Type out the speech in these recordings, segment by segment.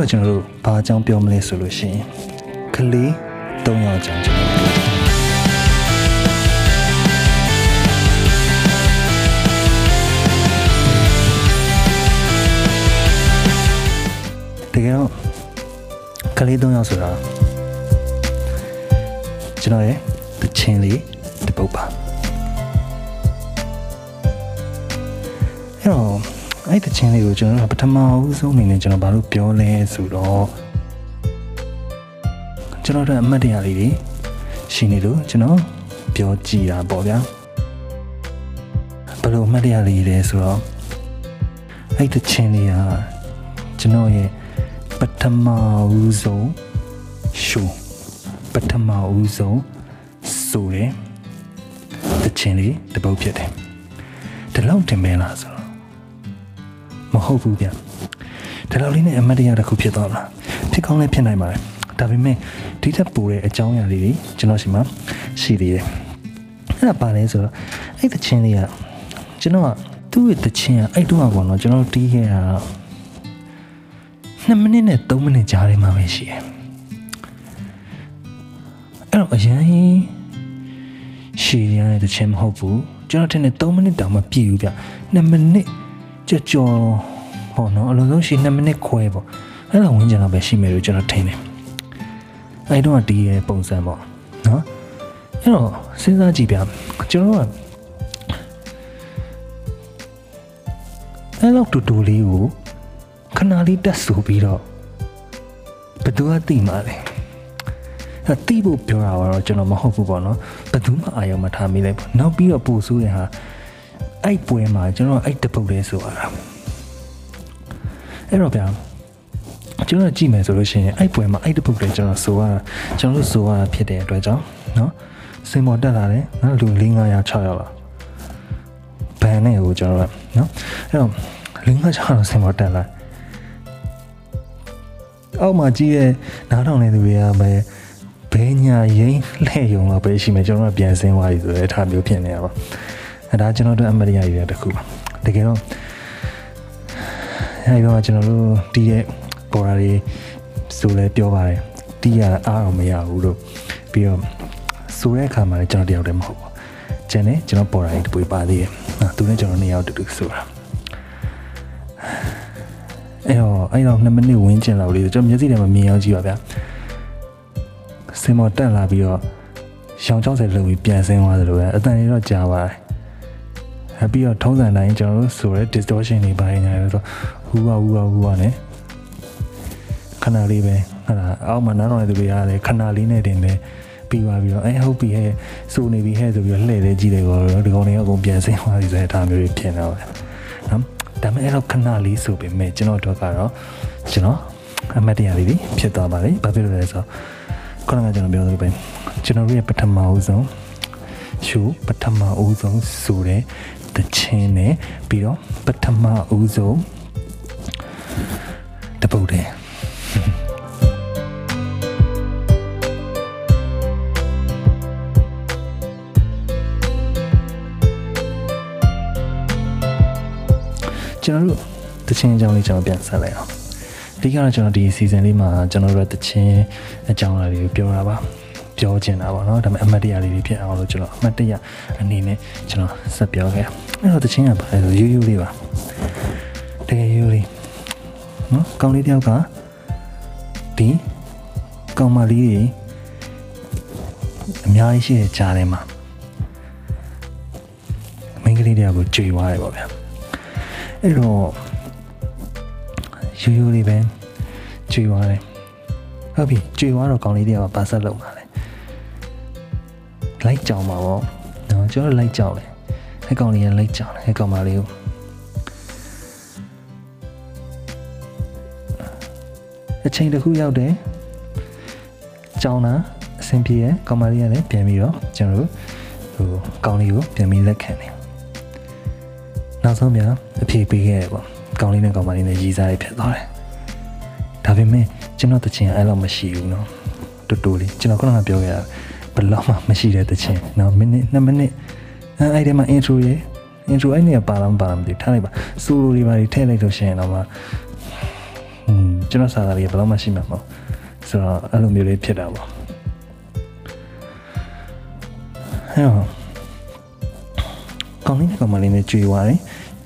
ဒီနေ့တော့ကျွန်တော်တို့ဘာအကြောင်းပြောမလဲဆိုလို့ရှိရင်ကလေး၃ယောက်အကြောင်းကျွန်တော်ပြောတကယ်တော့ကလေး၃ယောက်ဆိုတာကျွန်တော်ရဲ့တချင်းလေးတပုတ်ပါ အဲ့တချင်းလေးကိုကျွန်တော်တို့ပထမဦးဆုံးအနေနဲ့ကျွန်တော်ဘာလို့ပြောလဲဆိုတော့ကျွန်တော်တို့အမှတ်တရလေးတွေရှိနေလို့ကျွန်တော်ပြောကြည့်တာပေါ့ဗျာဘယ်လိုအမှတ်တရလေးလဲဆိုတော့အဲ့တချင်းလေးကကျွန်တော်ရဲ့ပထမဦးဆုံးရှုပထမဦးဆုံးဆိုတဲ့တချင်းလေးတစ်ပုတ်ဖြစ်တယ်ဒီလောက်တင်မဲလားဆိုတော့မ ဟုတ်ဘူးဗျဒီလောက်လေးနဲ့အမတ်တရားတစ်ခုဖြစ်သွားမလားဖြစ်ကောင်းလည်းဖြစ်နိုင်ပါတယ်ဒါပေမဲ့ဒီထက်ပိုတဲ့အကြောင်းအရာလေးတွေကျွန်တော်ရှိမှရှိသေးတယ်အဲ့ဒါပါလဲဆိုတော့အဲ့တချင်းလေးကကျွန်တော်ကသူ့ရဲ့တချင်းကအဲ့တော့ကတော့ကျွန်တော်တီးခဲ့တာ2မိနစ်နဲ့3မိနစ်ကြားထဲမှာပဲရှိတယ်အဲ့တော့အရင်ရှည်ရတဲ့တခြင်းမဟုတ်ဘူးကျွန်တော်ထင်တယ်3မိနစ်တောင်မှပြည့်ဘူးဗျ2မိနစ် ကြော်ကြော်ဟောနော်အလုံးစုံရှည်2မိနစ်ခွဲပေါ့အဲ့လိုဝင်ကြတော့ပဲရှိမယ်လို့ကျွန်တော်ထင်တယ်အဲ့တော့ဒီရဲ့ပုံစံပေါ့နော်အဲ့တော့စဉ်းစားကြည့်ဗျကျွန်တော်ကအဲ့လောက်တူတူလေးကိုခဏလေးတက်ဆူပြီးတော့ဘယ်သူကသိမှာလဲအဲ့တိဖို့ပြောတာတော့ကျွန်တော်မဟုတ်ဘူးပေါ့နော်ဘယ်သူမှအာရုံမထားမိလိုက်ဘူးနောက်ပြီးတော့ပို့ဆိုးတဲ့ဟာ အဲ့ပွဲမှာကျွန်တော်အဲ့တပုတ်လေးဆိုရတာအဲ့တော့ဗျာကျွန်တော်ကြည့်မယ်ဆိုလို့ရှိရင်အဲ့ပွဲမှာအဲ့တပုတ်လေးကျွန်တော်ဆိုရတာကျွန်တော်တို့ဆိုရတာဖြစ်တဲ့အတွက်ကြောင့်နော်စင်မော်တက်လာတယ်နော်လူ၄900 6ရောက်လာဘန်နဲ့ကိုကျွန်တော်ကနော်အဲ့တော့၄900 6ရောက်စင်မော်တက်လာအောက်မှာကြီးရဲ့နားထောင်နေသူတွေကပဲဘဲညာရင်လှဲ့ယုံတော့ပဲရှိမယ်ကျွန်တော်ကပြန်ဆင်းသွားပြီဆိုတဲ့ထားမျိုးဖြစ်နေတာပါ အဲဒါကျွန်တော်တို့အမရိကရေးတဲ့တစ်ခုပါတကယ်တော့အဲဒီတော့ကျွန်တော်တို့တီးတဲ့ပေါ်ရာတွေဆိုလဲပြောပါတယ်တီးရအားတော့မရဘူးလို့ပြီးတော့ဆိုတဲ့အခါမှာလည်းကျွန်တော်တယောက်တည်းမဟုတ်ဘူးကျန်တယ်ကျွန်တော်ပေါ်ရာတွေတပွေပါသေးတယ်သူနဲ့ကျွန်တော်နှစ်ယောက်တူတူဆိုတာအဲ့တော့အဲ့တော့2မိနစ်ဝန်းကျင်လောက်လေးကျွန်တော်မျက်စိထဲမှာမြင်အောင်ကြည့်ပါဗျာစင်မော်တက်လာပြီးတော့ရောင်60လုံပြီးပြန်ဆင်းသွားသလိုပဲအတန်လေးတော့ကြာပါတယ် ပြီးတော့ထုံးစံတိုင်းကျွန်တော်တို့ဆိုရဲ distortion တွေပိုင်းနေတယ်ဆိုဟူဝဟူဝဟူဝနဲ့ခဏလေးပဲဟာအောက်မှာနားတော်နေသူတွေကလည်းခဏလေးနဲ့တင်တယ်ပြီးသွားပြီးတော့အဲဟုတ်ပြီဟဲ့စူနေပြီဟဲ့ဆိုပြီးတော့လှည့်လေးကြည့်တယ်ကောဒီကောင်တွေအကုန်ပြန်ဆင်းသွားပြီဆိုတဲ့ဒါမျိုးတွေဖြစ်နေတော့နော်ဒါပေမဲ့အဲ့တော့ခဏလေးဆိုပေမဲ့ကျွန်တော်တို့ကတော့ကျွန်တော်အမတ်တရားလေးတွေဖြစ်သွားပါလိမ့်ဘာဖြစ်လို့လဲဆိုတော့ခုနကကျွန်တော်ပြောသလိုပဲကျွန်တော်တို့ရဲ့ပထမဦးဆုံး ရှုပထမဦးဆုံးဆိုတဲ့တခြင်းနဲ့ပြီးတော့ပထမဦးဆုံးတပုတ်တယ်ကျွန်တော်တို့တခြင်းအကြောင်းလေးကျွန်တော်ပြန်ဆက်လိုက်အောင်အဓိကတော့ကျွန်တော်ဒီ season လေးမှာကျွန်တော်တို့တခြင်းအကြောင်းအရာလေးကိုပြောတာပါ ပြောချင်တာပေါ့နော်ဒါပေမဲ့အမှတ်တရလေးတွေဖြစ်အောင်လို့ကျွန်တော်အမှတ်တရအနေနဲ့ကျွန်တော်ဆက်ပြောခဲ့အဲ့တော့တခြင်းကဘာလဲဆိုရိုးရိုးလေးပါတကယ်ရိုးလေးနော်ကောင်းလေးတယောက်ကဒီကောင်းမလေးတွေအများကြီးရှိတဲ့ကြားထဲမှာမိန်းကလေးတယောက်ကိုကြွေသွားတယ်ပေါ့ဗျာအဲ့တော့ရိုးရိုးလေးပဲကြွေသွားတယ်ဟုတ်ပြီကြွေသွားတော့ကောင်းလေးတယောက်ကပါဆက်လုံးပါလေ လိုက်ကြောင်ပါဗောနော်ကျွန်တော်လိုက်ကြောင်တယ်အဲ့ကောင်လေးကလိုက်ကြောင်တယ်အဲ့ကောင်မလေးကိုအချိန်တစ်ခုရောက်တယ်ကြောင်တာအဆင်ပြေရဲ့ကောင်မလေးကလည်းပြန်ပြီးတော့ကျွန်တော်တို့ဟိုကောင်လေးကိုပြန်ပြီးလက်ခံတယ်နောက်ဆုံးပြန်အဖြေပေးခဲ့တယ်ပေါ့ကောင်းလေးနဲ့ကောင်းမလေးနဲ့ရည်စားရဖြစ်သွားတယ်ဒါပေမဲ့ကျွန်တော်တချင်အဲ့လောက်မရှိဘူးเนาะတူတူလေးကျွန်တော်ခုနကပြောခဲ့တာဘယ် လောက်မှမရှိတဲ့တချင်เนาะမိနစ်2မိနစ်အဲ့အဲ့ဒီမှာ intro ရေ intro အဲ့နေပါလားမပါလားမသိထားလိုက်ပါ solo တွေပါထည့်လိုက်လို့ရှိရင်တော့မှဟွန်း ကျွန်တော်စာသားလေးဘယ်တော့မှရှိမှာမဟုတ်ဆိုတော့အဲ့လိုမျိုးလေးဖြစ်တာပေါ့ဟဲ့ကောင်းလေးကောင်မလေးနဲ့ကြွေသွားတယ်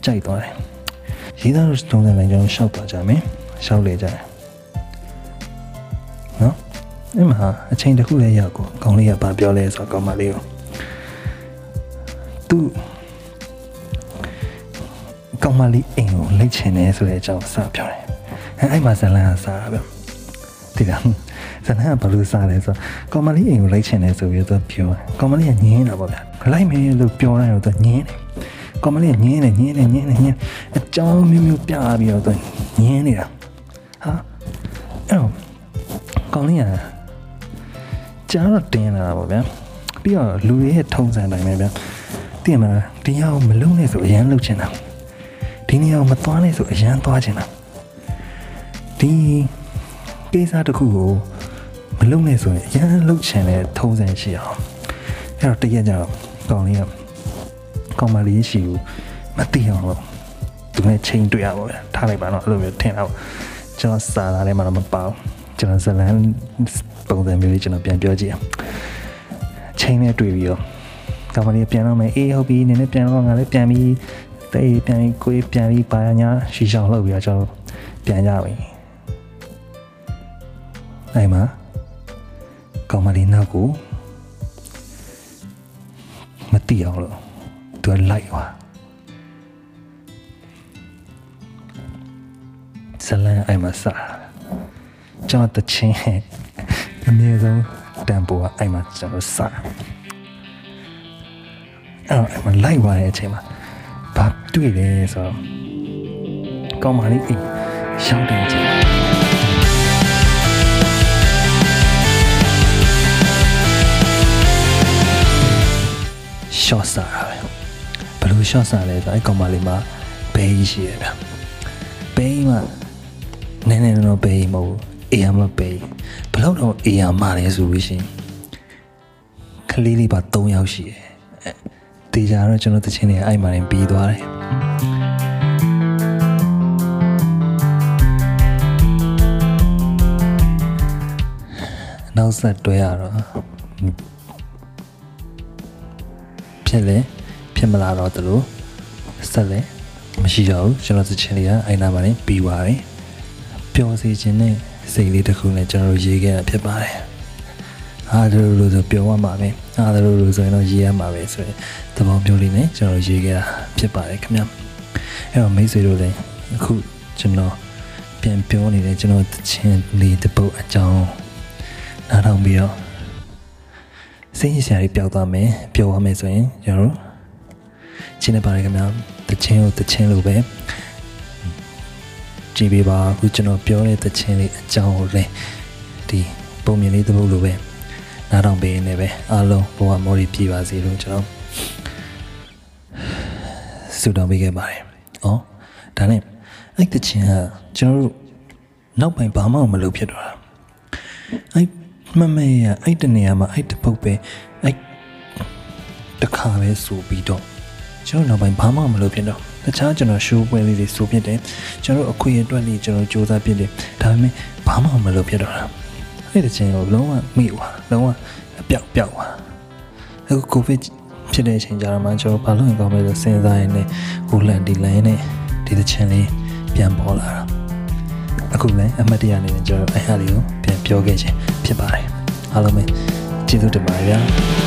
ကြိုက်သွားတယ်ရေးသားလို့တုံးတဲ့လိုင်းကျွန်တော်ရှောက်သွားကြမယ်ရှောက်လေကြတယ်နော် အဲ့မှာအချိန်တစ်ခုလည်းရောက်ကိုကောင်းလေးကဘာပြောလဲဆိုတော့ကောင်မလေးကိုသူကောင်မလေးအိမ်ကိုလိတ်ချင်တယ်ဆိုတဲ့အကြောင်းစပြောတယ်အဲ့အဲ့မှာဇလန်ကစားတာဗျဒီလားဇလန်ကဘာလို့စားလဲဆိုတော့ကောင်မလေးအိမ်ကိုလိတ်ချင်တယ်ဆိုပြီးတော့ပြောတယ်ကောင်မလေးကညင်းတာပေါ့ဗျလိုက်မယ်လို့ပြောလိုက်တော့သူညင်းတယ်ကောင်မလေးကညင်းတယ်ညင်းတယ်ညင်းတယ်ညင်းအကြောင်းမျိုးမျိုးပြပြီးတော့သူညင်းနေတာဟာအဲ့တော့ကောင်လေးက ကြားတော့တင်းလာတာပေါ့ဗျာပြီးတော့လူတွေရဲ့ထုံးစံတိုင်းပဲဗျာတင်မလားတရားမလုံးနဲ့ဆိုအရန်လုပ်ချင်တာဒီနေရာကိုမသွားနဲ့ဆိုအရန်သွားချင်တာဒီကိစ္စတစ်ခုကိုမလုပ်နဲ့ဆိုရင်အရန်လုပ်ချင်တဲ့ထုံးစံရှိအောင်အဲ့တော့တကယ်ကြတော့ကောင်းလေးကကောင်းမလေးရှိဘူးမသိအောင်လို့သူနဲ့ချိန်တွေ့ရပါဗျာထားလိုက်ပါတော့အဲ့လိုမျိုးထင်တာပေါ့ကျွန်တော်စာသားထဲမှာတော့မပါဘူး ကျွန်တော်ဇလန်ပုံစံမျိုးလေးကျွန်တော်ပြန်ပြောကြည့်အောင်ချိန်နဲ့တွေ့ပြီးတော့ကောင်းမလေးပြန်တော့မယ်အေးဟုတ်ပြီနည်းနည်းပြန်တော့ငါလည်းပြန်ပြီးတေးပြန်ပြီးကိုယ်ပြန်ပြီးပါညာရှီရှောင်းလုပ်ပြီးတော့ကျွန်တော်ပြန်ကြပြီအဲ့မှာကောင်းမလေးနောက်ကိုမတိအောင်လို့သူကလိုက်သွားဇလန်အဲ့မှာစား ကျွန်တော်တချင်းအမြဲဆုံးတန်ပိုကအဲ့မှာကျွန်တော်စားအဲ့တော့အဲ့မှာလိုက်သွားတဲ့အချိန်မှာဘာတွေ့လဲဆိုတော့ကောင်းပါလိမ့်အိမ်ရှောင်းတဲ့အချိန်ရှော့စားတာပဲဘယ်လိုရှော့စားလဲဆိုတော့အဲ့ကောင်မလေးမှာဘဲကြီးရှိရဗျဘဲကြီးမှာနည်းနည်းတော့ဘဲကြီးမဟုတ်ဘူး အေးရမဘဲကြီးဘယ်လောက်တော့အေးရမလဲဆိုလို့ရှိရင်ကလေးလေးပါ3ယောက်ရှိတယ်တေချာတော့ကျွန်တော်တချင်းတွေအဲ့မှာနေပြီးသွားတယ်နောက်ဆက်တွဲရတော့ဖြစ်လေဖြစ်မလာတော့တလို့ဆက်လေမရှိတော့ဘူးကျွန်တော်တချင်းလေးကအဲ့နာမှာနေပြီးသွားတယ်ပျော်စီခြင်းနဲ့ စိတ်လေးတစ်ခုနဲ့ကျွန်တော်တို့ရေးခဲ့တာဖြစ်ပါတယ်အားတို့လို့ဆိုပြောရမှာပဲအားတို့လို့ဆိုရင်တော့ရေးရမှာပဲဆိုရင်သဘောမျိုးလေးနဲ့ကျွန်တော်ရေးခဲ့တာဖြစ်ပါတယ်ခင်ဗျအဲ့တော့မိတ်ဆွေတို့လည်းအခုကျွန်တော်ပြန်ပြောနေတဲ့ကျွန်တော်တခြင်းလေးတစ်ပုတ်အကြောင်းနားထောင်ပြီးတော့စိတ်ရစရာတွေပျောက်သွားမယ်ပျော်သွားမယ်ဆိုရင်ကျွန်တော်တို့ချင်းနေပါတယ်ခင်ဗျတခြင်းကိုတခြင်းလို့ပဲ ကြည့်ပေးပါအခုကျွန်တော်ပြောတဲ့တခြင်းလေးအကြောင်းကိုလည်းဒီပုံမြင်လေးတစ်ပုတ်လိုပဲနားထောင်ပေးနေပဲအားလုံးဘဝမော်ရီပြပါစေလို့ကျွန်တော်ဆုတောင်းပေးခဲ့ပါတယ်။ဩဒါနဲ့အဲ့တခြင်းကကျွန်တော်တို့နောက်ပိုင်းဘာမှမလုပ်ဖြစ်တော့တာ။အဲ့မမေရအဲ့တနေရာမှာအဲ့တပုတ်ပဲအဲ့တခါပဲဆိုပြီးတော့ကျွန်တော်နောက်ပိုင်းဘာမှမလုပ်ဖြစ်တော့ တခြားကျွန်တော်ရှိုးပွဲလေးတွေဆိုဖြစ်တယ်ကျွန်တော်အခွင့်အတွက်လေးကျွန်တော်စူးစမ်းဖြစ်တယ်ဒါပေမဲ့ဘာမှမလုပ်ဖြစ်တော့တာအဲ့တခြင်းကိုလုံးဝမိသွားလုံးဝအပြောက်ပြောက်သွားအခုကိုဗစ်ဖြစ်တဲ့အချိန်ကြတော့မှကျွန်တော်ဘာလို့ရင်ကောင်းမလဲဆိုစဉ်းစားရင်းနဲ့ဟိုလန်ဒီလန်နဲ့ဒီတခြင်းလေးပြန်ပေါ်လာတာအခုလည်းအမတ်တရအနေနဲ့ကျွန်တော်အဲ့ဟာလေးကိုပြန်ပြောခဲ့ခြင်းဖြစ်ပါတယ်အားလုံးပဲကျေးဇူးတင်ပါတယ်ဗျာ